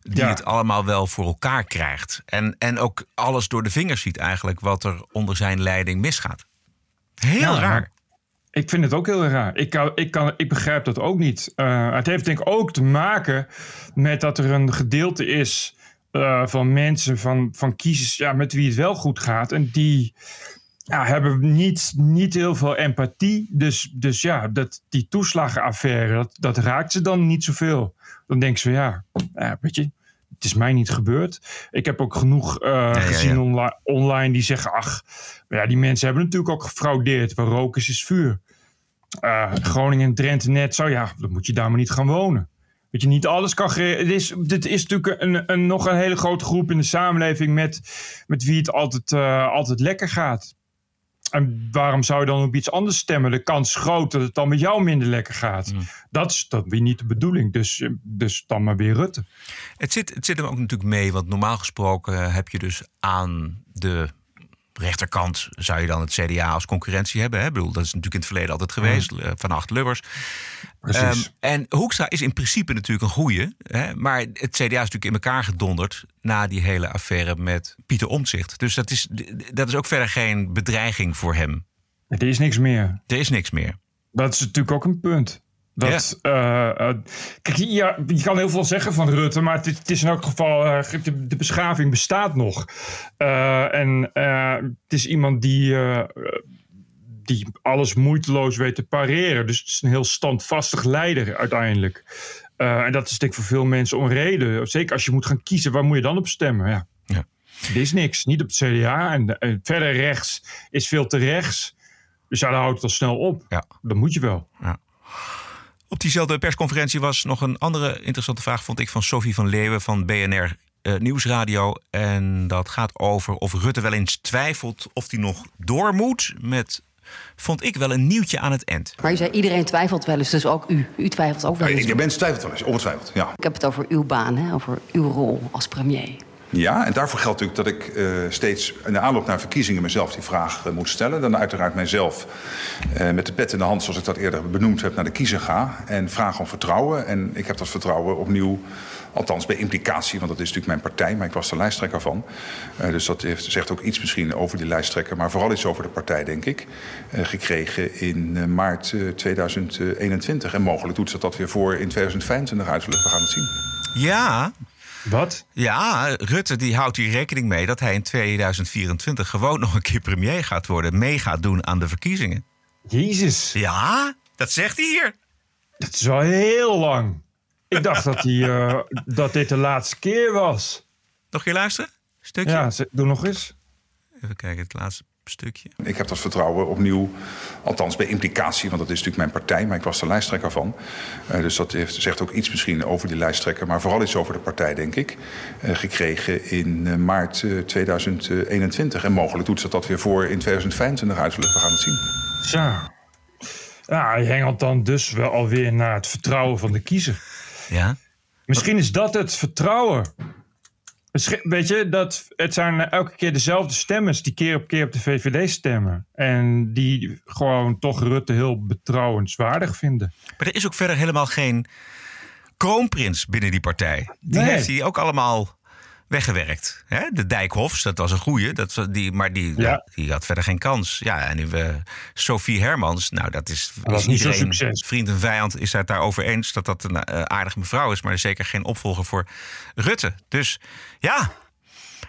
Die Ja. het allemaal wel voor elkaar krijgt. En, en ook alles door de vingers ziet eigenlijk wat er onder zijn leiding misgaat. Heel raar. Ik vind het ook heel raar. Ik, kan, ik, kan, ik begrijp dat ook niet. Eh, het heeft denk ik ook te maken met dat er een gedeelte is eh, van mensen, van, van kiezers, ja, met wie het wel goed gaat. En die ja, hebben niet, niet heel veel empathie. Dus, dus ja, dat, die toeslagenaffaire, dat, dat raakt ze dan niet zoveel. Dan denken ze, ja, ja, weet je, het is mij niet gebeurd. Ik heb ook genoeg eh, ja, gezien ja. online die zeggen, ach, ja, die mensen hebben natuurlijk ook gefraudeerd. Waar rook is, is vuur. Eh, Groningen en Drenthe net zo, ja, dan moet je daar maar niet gaan wonen. Weet je, niet alles kan. Het is, dit is natuurlijk een, een, nog een hele grote groep in de samenleving met, met wie het altijd, eh, altijd lekker gaat. En waarom zou je dan op iets anders stemmen? De kans is groot dat het dan met jou minder lekker gaat. Dat is dat weer niet de bedoeling. Dus, eh, dus dan maar weer Rutte. Het zit, het zit hem ook natuurlijk mee, want normaal gesproken heb je dus aan de rechterkant zou je dan het CDA als concurrentie hebben. Hè? Ik bedoel, dat is natuurlijk in het verleden altijd geweest, eh, van acht Lubbers. Ehm, en Hoekstra is in principe natuurlijk een goeie. Hè? Maar het CDA is natuurlijk in elkaar gedonderd na die hele affaire met Pieter Omtzigt. Dus dat is, dat is ook verder geen bedreiging voor hem. Er is niks meer. Er is niks meer. Dat is natuurlijk ook een punt. Dat, eh, eh, kijk, ja, je kan heel veel zeggen van Rutte, maar het is, het is in elk geval, eh, de, de beschaving bestaat nog. En het is iemand die, die alles moeiteloos weet te pareren. Dus het is een heel standvastig leider uiteindelijk. En dat is denk ik voor veel mensen onreden. Zeker als je moet gaan kiezen, waar moet je dan op stemmen? Ja. Ja. Er is niks, niet op het CDA. En, en verder rechts is veel te rechts. Dus ja, dan houdt het al snel op. Ja. Dan moet je wel. Op diezelfde persconferentie was nog een andere interessante vraag, vond ik, van Sophie van Leeuwen van BNR eh, Nieuwsradio. En dat gaat over of Rutte wel eens twijfelt of hij nog door moet met, vond ik wel een nieuwtje aan het eind. Maar u zei iedereen twijfelt wel eens, dus ook u. U twijfelt ook wel eens. De mensen twijfelt wel eens, ongetwijfeld, ja. Ik heb het over uw baan, hè? over uw rol als premier. Ja, en daarvoor geldt natuurlijk dat ik eh, steeds in de aanloop naar verkiezingen mezelf die vraag eh, moet stellen. Dan uiteraard mijzelf eh, met de pet in de hand, zoals ik dat eerder benoemd heb, naar de kiezer ga. En vraag om vertrouwen. En ik heb dat vertrouwen opnieuw, althans bij implicatie, want dat is natuurlijk mijn partij, maar ik was de lijsttrekker van. Dus dat heeft, zegt ook iets misschien over die lijsttrekker, maar vooral iets over de partij, denk ik. gekregen in maart eh, 2021. En mogelijk doet ze dat weer voor in 2025 uiterlijk. We gaan het zien. Ja, Wat? ja, Rutte die houdt hier rekening mee dat hij in 2024 gewoon nog een keer premier gaat worden, mee gaat doen aan de verkiezingen. Jezus, Ja, dat zegt hij hier. dat is wel heel lang. Ik dacht dat, die, eh, dat dit de laatste keer was. Nog een keer luisteren? Stukje? Ja, doe nog eens. Even kijken, het laatste stukje. Ik heb dat vertrouwen opnieuw, althans bij implicatie, want dat is natuurlijk mijn partij, maar ik was de lijsttrekker van. Eh, dus dat heeft, zegt ook iets misschien over die lijsttrekker, maar vooral iets over de partij, denk ik. eh, gekregen in eh, maart eh, 2021. En mogelijk doet ze dat weer voor in 2025 uiterlijk. We gaan het zien. Zo. Ja, hij hengelt dan dus wel alweer naar het vertrouwen van de kiezer. Ja? Misschien is dat het vertrouwen. Weet je, dat het zijn elke keer dezelfde stemmers die keer op keer op de VVD stemmen. En die gewoon toch Rutte heel betrouwenswaardig vinden. Maar er is ook verder helemaal geen kroonprins binnen die partij. Die Nee. heeft hij ook allemaal weggewerkt. Hè? De Dijkhofs, dat was een goeie. Dat, die, maar die, Ja. die had verder geen kans. Ja, en nu eh, Sophie Hermans. Nou, dat is, niet iedereen, succes. vriend en vijand, is het daarover eens dat dat een eh, aardige mevrouw is. Maar er is zeker geen opvolger voor Rutte. Dus ja,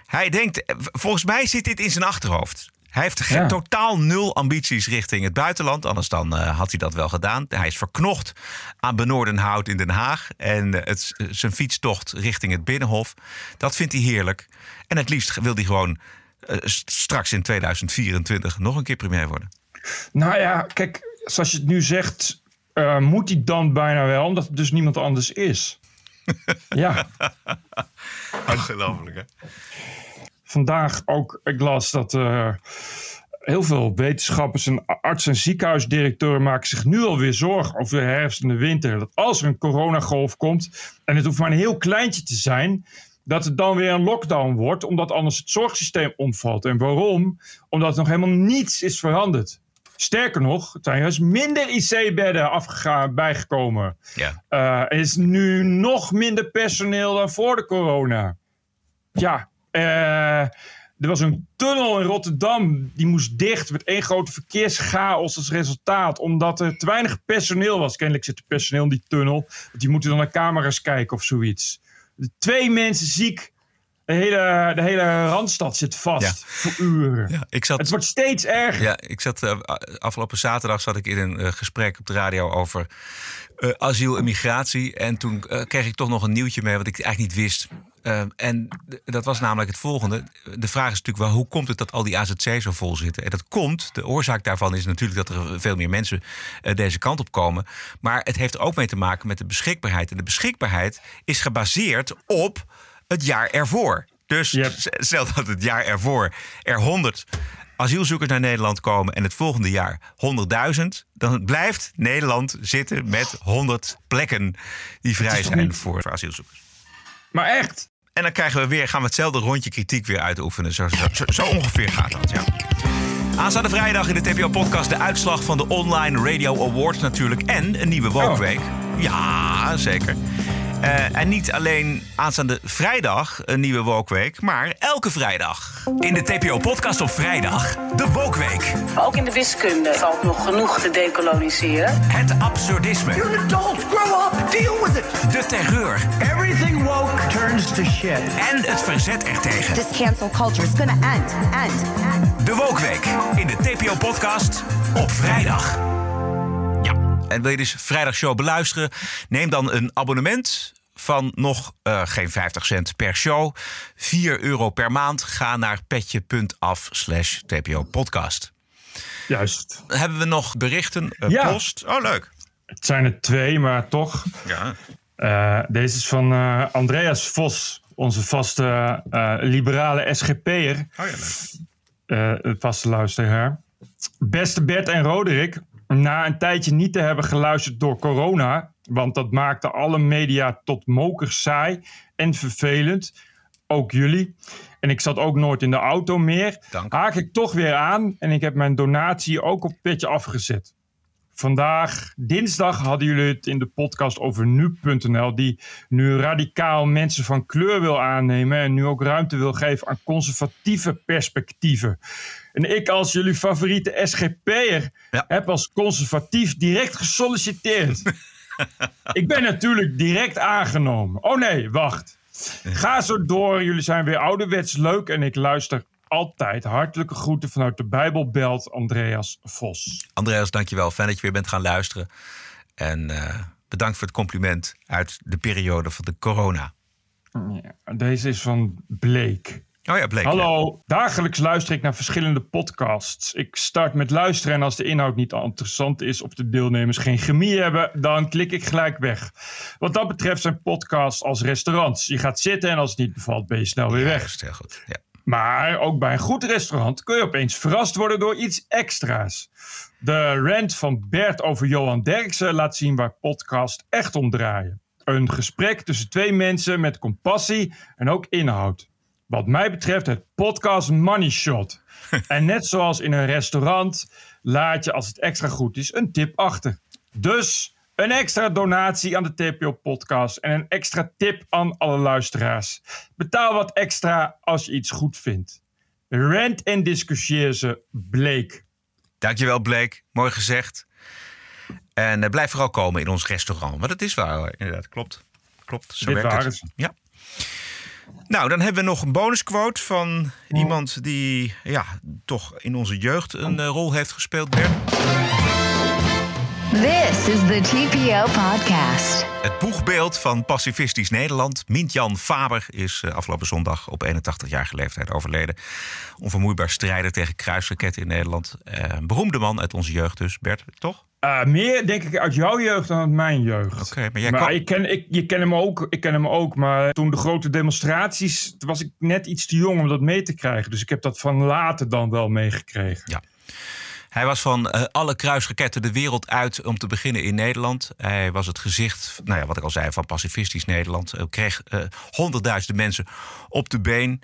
hij denkt, eh, volgens mij zit dit in zijn achterhoofd. Hij heeft Ja. totaal nul ambities richting het buitenland. Anders dan eh, had hij dat wel gedaan. Hij is verknocht aan Benoordenhout in Den Haag. En eh, het, zijn fietstocht richting het Binnenhof. Dat vindt hij heerlijk. En het liefst wil hij gewoon eh, straks in 2024 nog een keer premier worden. Nou ja, kijk, zoals je het nu zegt, moet hij dan bijna wel, omdat het dus niemand anders is. [laughs] ja, Ongelooflijk hè? Vandaag ook, ik las dat eh, heel veel wetenschappers en artsen en ziekenhuisdirecteuren maken zich nu alweer zorgen over de herfst en de winter. Dat als er een coronagolf komt, en het hoeft maar een heel kleintje te zijn, dat het dan weer een lockdown wordt, omdat anders het zorgsysteem omvalt. En waarom? Omdat nog helemaal niets is veranderd. Sterker nog, er zijn juist minder IC-bedden afgegaan, bijgekomen. Ja. Eh, er is nu nog minder personeel dan voor de corona. Ja, Er was een tunnel in Rotterdam. Die moest dicht met één grote verkeerschaos als resultaat. Omdat er te weinig personeel was. Kennelijk zit er personeel in die tunnel. Want die moeten dan naar camera's kijken of zoiets. Twee mensen ziek. De hele, de hele Randstad zit vast voor uren. Ja, ik zat, Het wordt steeds erger. Ja, ik zat eh, afgelopen zaterdag zat ik in een eh, gesprek op de radio over eh, asiel en migratie. En toen eh, kreeg ik toch nog een nieuwtje mee wat ik eigenlijk niet wist. Eh, en dat was namelijk het volgende. De vraag is natuurlijk wel, hoe komt het dat al die AZC's zo vol zitten? En dat komt, de oorzaak daarvan is natuurlijk dat er veel meer mensen eh, deze kant op komen. Maar het heeft ook mee te maken met de beschikbaarheid. En de beschikbaarheid is gebaseerd op het jaar ervoor. Dus stel dat het jaar ervoor er 100 asielzoekers naar Nederland komen en het volgende jaar 100.000, dan blijft Nederland zitten met 100 plekken die vrij zijn niet- voor asielzoekers. Maar echt. En dan krijgen we weer, gaan we hetzelfde rondje kritiek weer uitoefenen. Zo, zo, zo, ongeveer gaat dat, ja. Aanstaande vrijdag in de TPO-podcast de uitslag van de Online Radio Awards natuurlijk. En een nieuwe Wookweek. Ja, zeker. Eh, en niet alleen aanstaande vrijdag een nieuwe Wookweek, maar elke vrijdag. In de TPO-podcast op vrijdag, de Wookweek. Ook in de wiskunde valt nog genoeg te decoloniseren. Het absurdisme. You're an adult. Grow up. Deal with it. De terreur. Everything woke turns to shit. En het verzet ertegen. This cancel culture is gonna end, end, end. De Wookweek in de TPO-podcast op vrijdag. En wil je dus vrijdagshow beluisteren? Neem dan een abonnement van nog eh, geen 50 cent per show. 4 euro per maand. Ga naar petje.af slash TPO-podcast. Juist. Hebben we nog berichten? eh, Ja. Post? Oh, leuk. Het zijn er twee, maar toch. Ja. Eh, deze is van Andreas Vos, onze vaste liberale SGP'er. Oh ja, leuk. vaste luisteraar. Beste Bert en Roderick, na een tijdje niet te hebben geluisterd door corona, want dat maakte alle media tot mokers saai en vervelend, ook jullie. En ik zat ook nooit in de auto meer. Haak ik toch weer aan en ik heb mijn donatie ook op petje afgezet. Vandaag, dinsdag, hadden jullie het in de podcast over nu.nl, die nu radicaal mensen van kleur wil aannemen en nu ook ruimte wil geven aan conservatieve perspectieven. En ik als jullie favoriete SGP'er heb als conservatief direct gesolliciteerd. [laughs] ik ben natuurlijk direct aangenomen. Oh nee, wacht. Ga zo door, jullie zijn weer ouderwets leuk en ik luister altijd. Hartelijke groeten vanuit de Bijbelbelt, Andreas Vos. Andreas, dankjewel. Fijn dat je weer bent gaan luisteren. En eh, bedankt voor het compliment uit de periode van de corona. Ja, deze is van Bleek. Oh ja, Bleek. Hallo, dagelijks luister ik naar verschillende podcasts. Ik start met luisteren en als de inhoud niet interessant is of de deelnemers geen chemie hebben, dan klik ik gelijk weg. Wat dat betreft zijn podcasts als restaurants. Je gaat zitten en als het niet bevalt ben je snel weer weg. Heel goed. Ja. Maar ook bij een goed restaurant kun je opeens verrast worden door iets extra's. De rant van Bert over Johan Derksen laat zien waar podcast echt om draaien. Een gesprek tussen twee mensen met compassie en ook inhoud. Wat mij betreft het podcast Money Shot. [laughs] en net zoals in een restaurant laat je als het extra goed is een tip achter. Dus een extra donatie aan de TPO-podcast en een extra tip aan alle luisteraars. Betaal wat extra als je iets goed vindt. Rent en discussieer ze bleek. Dankjewel, Bleek. Mooi gezegd. En eh, blijf vooral komen in ons restaurant. Want het is waar, inderdaad. Klopt. Klopt. Zo Dit werkt het. Ja. Nou, dan hebben we nog een bonusquote van iemand die ja, toch in onze jeugd een eh, rol heeft gespeeld, Bert. This is the TPO podcast. Het boegbeeld van pacifistisch Nederland, Mintjan Faber, is eh, afgelopen zondag op 81-jarige leeftijd overleden. Onvermoeibaar strijder tegen kruisraketten in Nederland. Eh, een beroemde man uit onze jeugd dus, Bert, toch? Uh, meer denk ik uit jouw jeugd dan uit mijn jeugd. Oké, maar jij maar kwam- ik ken, ik, je ken hem ook, ik ken hem ook. Maar toen de grote demonstraties, was ik net iets te jong om dat mee te krijgen. Dus ik heb dat van later dan wel meegekregen. Ja. Hij was van eh, alle kruisraketten de wereld uit om te beginnen in Nederland. Hij was het gezicht, nou ja, wat ik al zei, van pacifistisch Nederland. Hij kreeg eh, honderdduizenden mensen op de been.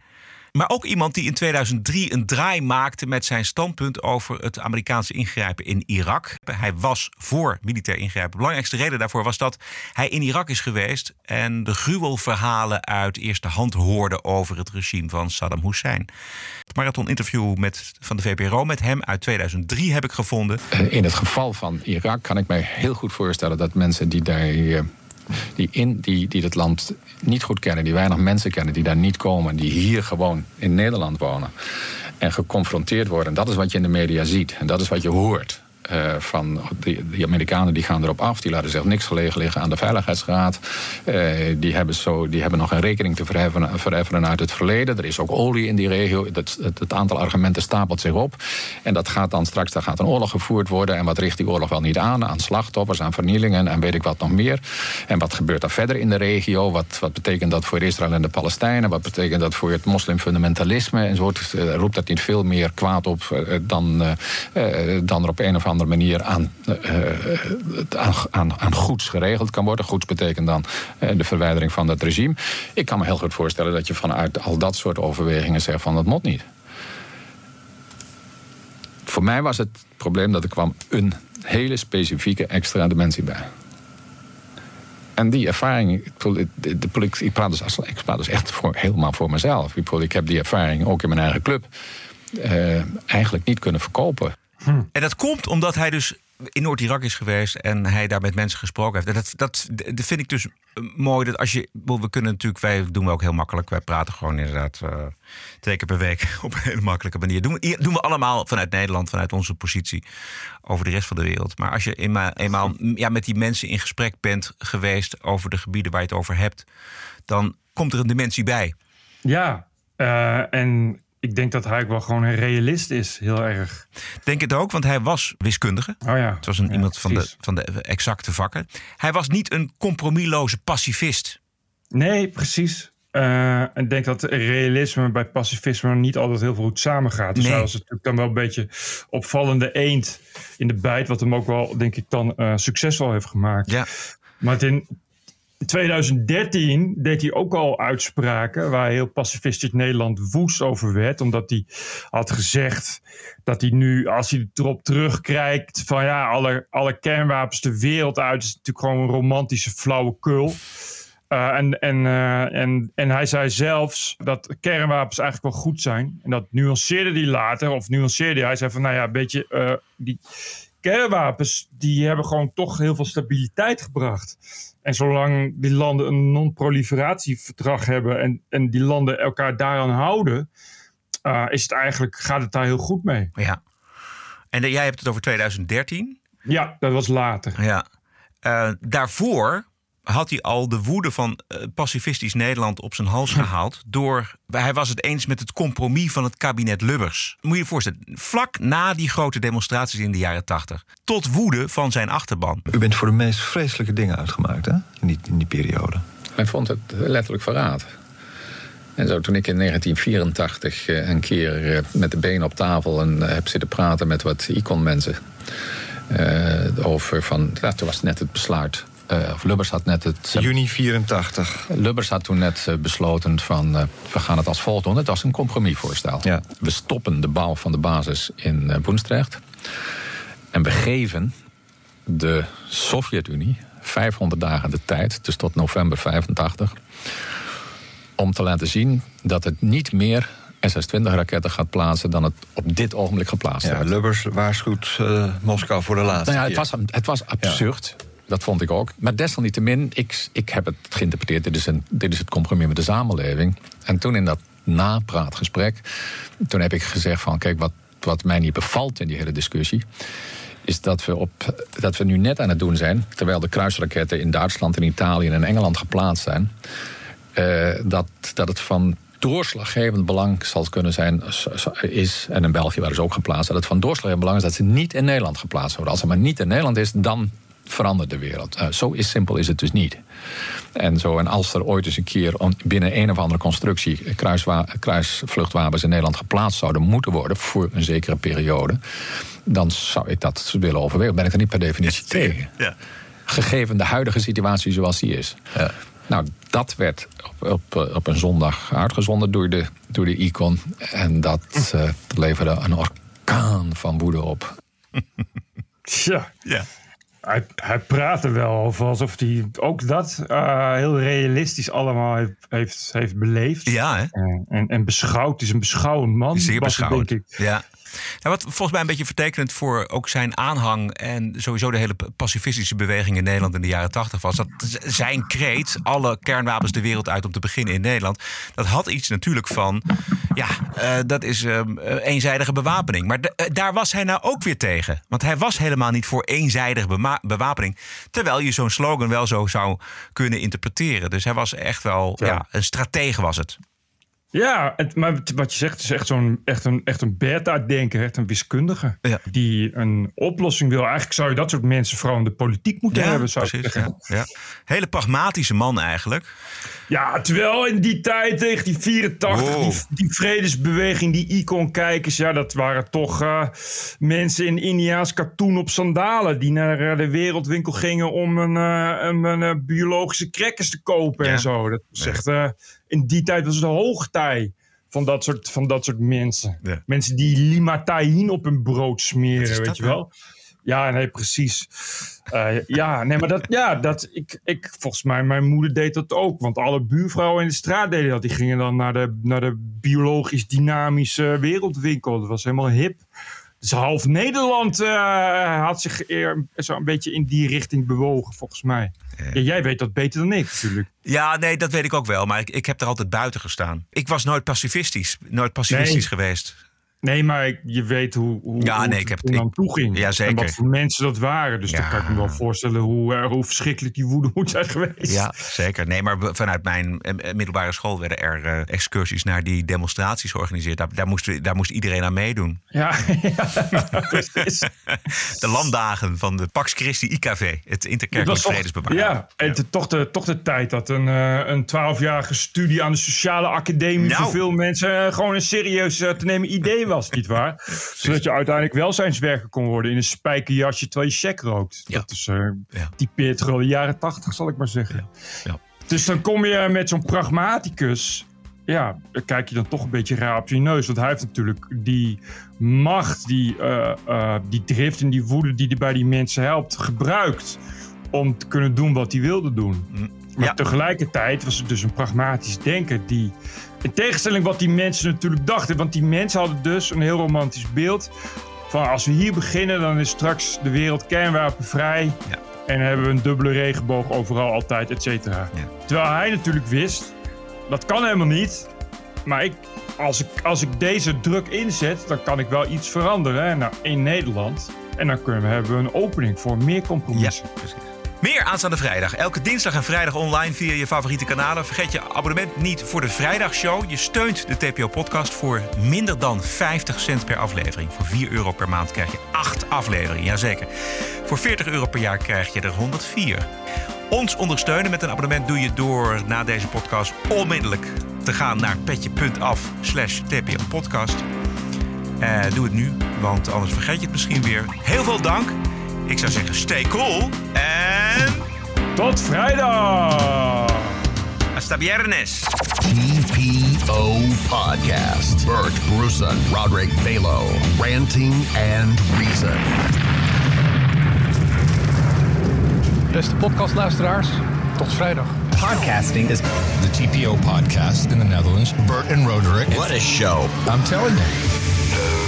Maar ook iemand die in 2003 een draai maakte met zijn standpunt over het Amerikaanse ingrijpen in Irak. Hij was voor militair ingrijpen. De belangrijkste reden daarvoor was dat hij in Irak is geweest en de gruwelverhalen uit eerste hand hoorde over het regime van Saddam Hussein. Het marathon-interview met, van de VPRO met hem uit 2003 heb ik gevonden. Eh, in het geval van Irak kan ik mij heel goed voorstellen dat mensen die daar. Die, in, die, die het land niet goed kennen, die weinig mensen kennen, die daar niet komen, die hier gewoon in Nederland wonen en geconfronteerd worden. Dat is wat je in de media ziet en dat is wat je hoort. Eh, van die, Amerikanen die gaan erop af, die laten zich niks gelegen liggen aan de Veiligheidsraad. Eh, die, hebben zo, die hebben nog een rekening te verheffen, uit het verleden. Er is ook olie in die regio. Het, het, het aantal argumenten stapelt zich op. En dat gaat dan straks, daar gaat een oorlog gevoerd worden. En wat richt die oorlog wel niet aan? Aan slachtoffers, aan vernielingen en weet ik wat nog meer. En wat gebeurt er verder in de regio? Wat, wat betekent dat voor Israël en de Palestijnen? Wat betekent dat voor het moslimfundamentalisme? En zo uh, roept dat niet veel meer kwaad op dan, dan er op een of andere manier aan, aan, aan, aan goeds geregeld kan worden. Goeds betekent dan de verwijdering van dat regime. Ik kan me heel goed voorstellen dat je vanuit al dat soort overwegingen zegt van dat moet niet. Voor mij was het probleem dat er kwam een hele specifieke extra dimensie bij. En die ervaring, ik, praat dus, echt voor, helemaal voor mezelf. Ik heb die ervaring ook in mijn eigen club eigenlijk niet kunnen verkopen. Hm. En dat komt omdat hij dus in Noord-Irak is geweest en hij daar met mensen gesproken heeft. En dat, dat, dat vind ik dus mooi. Dat als je, we kunnen natuurlijk, wij doen we ook heel makkelijk. Wij praten gewoon inderdaad uh, twee keer per week [laughs] op een hele makkelijke manier. Doen we, doen we allemaal vanuit Nederland, vanuit onze positie over de rest van de wereld. Maar als je eenmaal, eenmaal ja, met die mensen in gesprek bent geweest over de gebieden waar je het over hebt, dan komt er een dimensie bij. Ja, uh, en ik denk dat hij ook wel gewoon een realist is, heel erg. Denk het ook, want hij was wiskundige. Oh ja. Het was een, ja, iemand van de, van de exacte vakken. Hij was niet een compromisloze pacifist. Nee, precies. Uh, ik denk dat realisme bij pacifisme niet altijd heel veel goed samengaat. Dus Nee. hij was natuurlijk dan wel een beetje opvallende eend in de bijt. Wat hem ook wel, denk ik, dan uh, succesvol heeft gemaakt. Ja. Maar in 2013 deed hij ook al uitspraken waar heel pacifistisch Nederland woest over werd. Omdat hij had gezegd dat hij nu, als hij erop terugkijkt, van ja, alle, alle kernwapens de wereld uit is natuurlijk gewoon een romantische flauwekul. Uh, en, en, uh, en, en hij zei zelfs dat kernwapens eigenlijk wel goed zijn. En dat nuanceerde hij later, of nuanceerde hij. Hij zei van, nou ja, een beetje, uh, die kernwapens, die hebben gewoon toch heel veel stabiliteit gebracht. En zolang die landen een non-proliferatieverdrag hebben en, en die landen elkaar daaraan houden, uh, is het eigenlijk, gaat het daar heel goed mee. Ja. En jij hebt het over 2013? Ja, dat was later. Ja. Uh, daarvoor had hij al de woede van uh, pacifistisch Nederland op zijn hals gehaald. door. Hij was het eens met het compromis van het kabinet Lubbers. Moet je je voorstellen, vlak na die grote demonstraties in de jaren 80. tot woede van zijn achterban. U bent voor de meest vreselijke dingen uitgemaakt, hè? In die, in die periode. Men vond het letterlijk verraad. En zo toen ik in 1984 uh, een keer uh, met de benen op tafel en uh, heb zitten praten met wat icon-mensen. over van. Ja, toen was net het besluit of Lubbers had net het. Juni 84. Lubbers had toen net uh, besloten van. Uh, we gaan het als volgt doen. Het was een compromisvoorstel. Ja. We stoppen de bouw van de basis in Boensdrecht. En we geven de Sovjet-Unie 500 dagen de tijd, dus tot november 85. om te laten zien dat het niet meer SS-20-raketten gaat plaatsen dan het op dit ogenblik geplaatst ja. Lubbers waarschuwt Moskou voor de laatste nou ja, keer. het, was, het was absurd. Ja. Dat vond ik ook. Maar desalniettemin, ik, ik heb het geïnterpreteerd. Dit is, een, dit is het compromis met de samenleving. En toen in dat napraatgesprek... toen heb ik gezegd van... kijk, wat, wat mij niet bevalt in die hele discussie... is dat we, op, dat we nu net aan het doen zijn... terwijl de kruisraketten in Duitsland, in Italië en in Engeland geplaatst zijn... Uh, dat, dat het van doorslaggevend belang zal kunnen zijn, is, en in België waren ze ook geplaatst, dat het van doorslaggevend belang is dat ze niet in Nederland geplaatst worden. Als het maar niet in Nederland is, dan verandert de wereld. Uh, zo is simpel is het dus niet. En, zo, en als er ooit eens een keer binnen een of andere constructie kruisvluchtwapens in Nederland geplaatst zouden moeten worden voor een zekere periode, dan zou ik dat willen overwegen. Ben ik er niet per definitie tegen. Ja. Gegeven de huidige situatie zoals die is. Ja. Nou, dat werd op, op, op een zondag uitgezonden door de, door de Icon. En dat, uh, dat leverde een orkaan van woede op. [laughs] Tja. Ja. Hij, hij praatte wel alsof hij ook dat uh, heel realistisch allemaal heeft, heeft, heeft beleefd. Ja, hè? En, en, en beschouwd. is een beschouwend man. Zeer beschouwend. Ja. Nou, wat volgens mij een beetje vertekenend voor ook zijn aanhang en sowieso de hele pacifistische beweging in Nederland in de jaren tachtig was. Dat zijn kreet, alle kernwapens de wereld uit om te beginnen in Nederland. Dat had iets natuurlijk van, ja, uh, dat is uh, eenzijdige bewapening. Maar de, uh, daar was hij nou ook weer tegen. Want hij was helemaal niet voor eenzijdige bewapening. Terwijl je zo'n slogan wel zo zou kunnen interpreteren. Dus hij was echt wel, ja, ja een stratege was het. Ja, het, maar wat je zegt is echt, zo'n, echt een, echt een beta-denker, echt een wiskundige. Ja. Die een oplossing wil. Eigenlijk zou je dat soort mensen vooral in de politiek moeten ja, hebben. Zou precies, ja, ja. Hele pragmatische man eigenlijk. Ja, terwijl in die tijd, 1984, wow. die, die, vredesbeweging, die icon-kijkers, ja, dat waren toch uh, mensen in Indiaans katoen op sandalen. die naar uh, de wereldwinkel gingen om een, uh, een, een biologische crackers te kopen en zo. Dat was echt in die tijd was het hoogtij van dat soort, van dat soort mensen. Ja. Mensen die limatain op hun brood smeren, weet je wel. Ja, nee, precies. Uh, ja, nee, maar dat, ja, dat, ik, ik, volgens mij, mijn moeder deed dat ook. Want alle buurvrouwen in de straat deden dat. Die gingen dan naar de, naar de biologisch dynamische wereldwinkel. Dat was helemaal hip. Dus half Nederland uh, had zich eer, zo een beetje in die richting bewogen, volgens mij. Ja. Jij weet dat beter dan ik, natuurlijk. Ja, nee, dat weet ik ook wel. Maar ik, ik heb er altijd buiten gestaan. Ik was nooit pacifistisch. Nooit pacifistisch Nee. geweest. Nee, maar je weet hoe, hoe, Ja, hoe nee, het ik heb- er aan ik- toe ging. Ja, zeker. En wat voor mensen dat waren. Dus dan Ja. kan ik me wel voorstellen hoe, eh, hoe verschrikkelijk die woede moet zijn geweest. Ja, zeker. Nee, maar vanuit mijn eh, middelbare school werden er eh, excursies naar die demonstraties georganiseerd. Daar, daar, moest, daar moest iedereen aan meedoen. Ja, [laughs] ja, precies. [laughs] De landdagen van de Pax Christi IKV, het Het Interkerkelijk Vredesbewaar. Ja, en het- toch, de, toch de tijd dat een, eh, een twaalfjarige studie aan de sociale academie Nou. voor veel mensen eh, gewoon een serieus eh, te nemen idee was, nietwaar? [laughs] Zodat je uiteindelijk welzijnswerker kon worden in een spijkerjasje terwijl je check rookt. Ja. Dat is, eh Ja. typeert gewoon de jaren tachtig, zal ik maar zeggen. Ja. Dus dan kom je met zo'n pragmaticus. Ja, dan kijk je dan toch een beetje raar op je neus. Want hij heeft natuurlijk die macht, die, eh, eh, die drift en die woede die hij bij die mensen helpt, gebruikt. Om te kunnen doen wat hij wilde doen. Maar Mm. Ja. tegelijkertijd was het dus een pragmatisch denker die. In tegenstelling wat die mensen natuurlijk dachten. Want die mensen hadden dus een heel romantisch beeld. Van als we hier beginnen, dan is straks de wereld kernwapenvrij. Ja. En hebben we een dubbele regenboog overal altijd, et cetera. Ja. Terwijl hij natuurlijk wist, dat kan helemaal niet. Maar ik, als, ik, als ik deze druk inzet, dan kan ik wel iets veranderen hè, nou, in Nederland. En dan kunnen we, hebben we een opening voor meer compromissen. precies. Meer aanstaande vrijdag. Elke dinsdag en vrijdag online via je favoriete kanalen. Vergeet je abonnement niet voor de vrijdagshow. Je steunt de TPO-podcast voor minder dan 50 cent per aflevering. Voor 4 euro per maand krijg je 8 afleveringen, jazeker. Voor 40 euro per jaar krijg je er 104. Ons ondersteunen met een abonnement doe je door na deze podcast onmiddellijk te gaan naar petje.af slash tpo-podcast. Eh, doe het nu, want anders vergeet je het misschien weer. Heel veel dank. Ik zou zeggen, stay cool en... Tot vrijdag! Hasta viernes. TPO Podcast. Bert Bruson, Roderick Balo, Ranting and Reason. Beste podcastluisteraars, tot vrijdag. Podcasting is the TPO podcast in the Netherlands. Bert and Roderick. What a show. I'm telling you.